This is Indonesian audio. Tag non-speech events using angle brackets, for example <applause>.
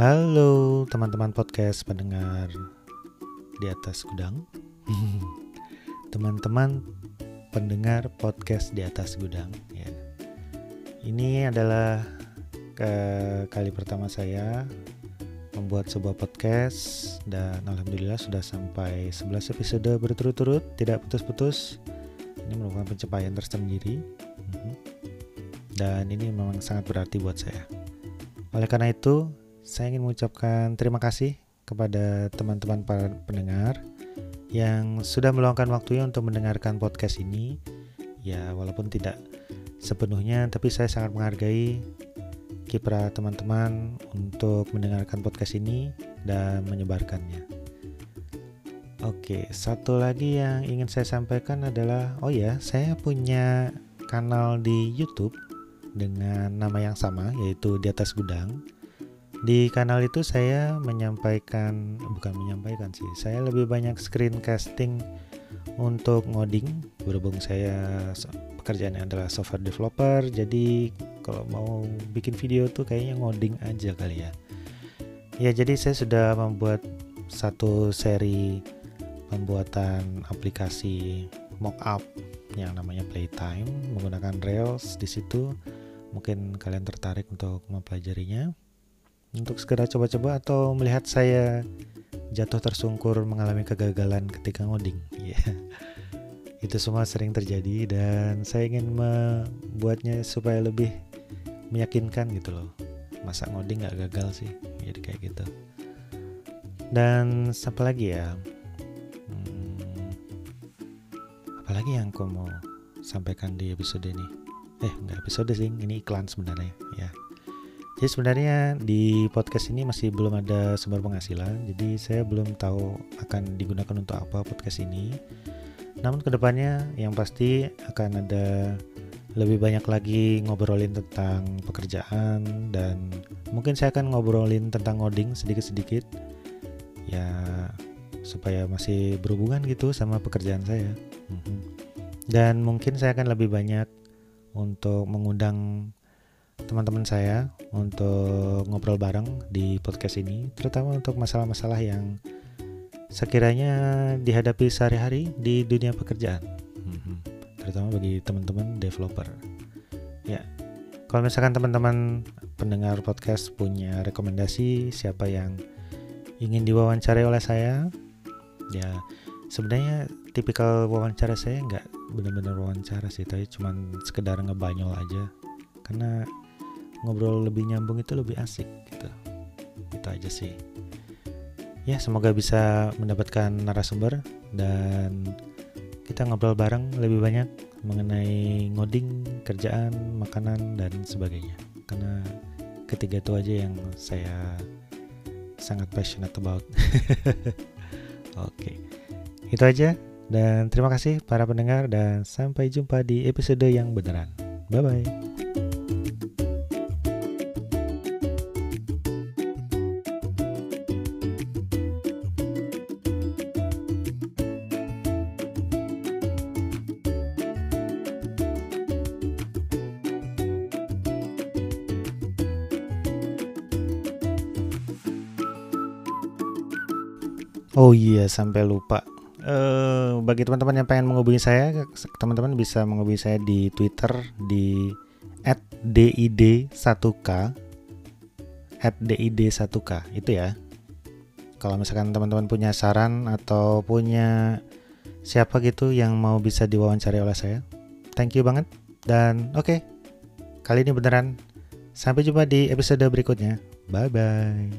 Halo teman-teman podcast pendengar di atas gudang. <laughs> Teman-teman pendengar podcast di atas gudang ya. Ini adalah ke kali pertama saya membuat sebuah podcast dan alhamdulillah sudah sampai 11 episode berturut-turut tidak putus-putus. Ini merupakan pencapaian tersendiri. Mhm. Dan ini memang sangat berarti buat saya. Oleh karena itu, saya ingin mengucapkan terima kasih kepada teman-teman para pendengar yang sudah meluangkan waktunya untuk mendengarkan podcast ini. Ya, walaupun tidak sepenuhnya, tapi saya sangat menghargai kiprah teman-teman untuk mendengarkan podcast ini dan menyebarkannya. Oke, satu lagi yang ingin saya sampaikan adalah, oh ya, saya punya kanal di YouTube dengan nama yang sama, yaitu di atas gudang. Di kanal itu saya menyampaikan, bukan menyampaikan sih, saya lebih banyak screencasting untuk ngoding. Berhubung saya pekerjaannya adalah software developer, jadi kalau mau bikin video tuh kayaknya ngoding aja kali ya. Ya, jadi saya sudah membuat satu seri pembuatan aplikasi mockup yang namanya Playtime menggunakan Rails di situ. Mungkin kalian tertarik untuk mempelajarinya. Untuk segera coba-coba atau melihat saya jatuh tersungkur mengalami kegagalan ketika ngoding. Ya. <laughs> Itu semua sering terjadi dan saya ingin membuatnya supaya lebih meyakinkan gitu loh. Masa ngoding nggak gagal sih? Jadi kayak gitu. Dan apa lagi ya? apalagi yang aku mau sampaikan di episode ini eh nggak episode sih ini iklan sebenarnya ya jadi sebenarnya di podcast ini masih belum ada sumber penghasilan jadi saya belum tahu akan digunakan untuk apa podcast ini namun ke depannya yang pasti akan ada lebih banyak lagi ngobrolin tentang pekerjaan dan mungkin saya akan ngobrolin tentang ngoding sedikit-sedikit ya supaya masih berhubungan gitu sama pekerjaan saya Mhm. Dan mungkin saya akan lebih banyak untuk mengundang teman-teman saya untuk ngobrol bareng di podcast ini, terutama untuk masalah-masalah yang sekiranya dihadapi sehari-hari di dunia pekerjaan, mhm. terutama bagi teman-teman developer. Ya, kalau misalkan teman-teman pendengar podcast punya rekomendasi siapa yang ingin diwawancarai oleh saya, ya sebenarnya tipikal wawancara saya nggak benar-benar wawancara sih tapi cuman sekedar ngebanyol aja karena ngobrol lebih nyambung itu lebih asik gitu itu aja sih ya semoga bisa mendapatkan narasumber dan kita ngobrol bareng lebih banyak mengenai ngoding kerjaan makanan dan sebagainya karena ketiga itu aja yang saya sangat passionate about <laughs> oke okay. itu aja dan terima kasih para pendengar dan sampai jumpa di episode yang beneran. Bye bye. Oh iya, sampai lupa uh, bagi teman-teman yang pengen menghubungi saya, teman-teman bisa menghubungi saya di Twitter di @did1k @did1k itu ya. Kalau misalkan teman-teman punya saran atau punya siapa gitu yang mau bisa diwawancari oleh saya, thank you banget. Dan oke, okay, kali ini beneran. Sampai jumpa di episode berikutnya. Bye bye.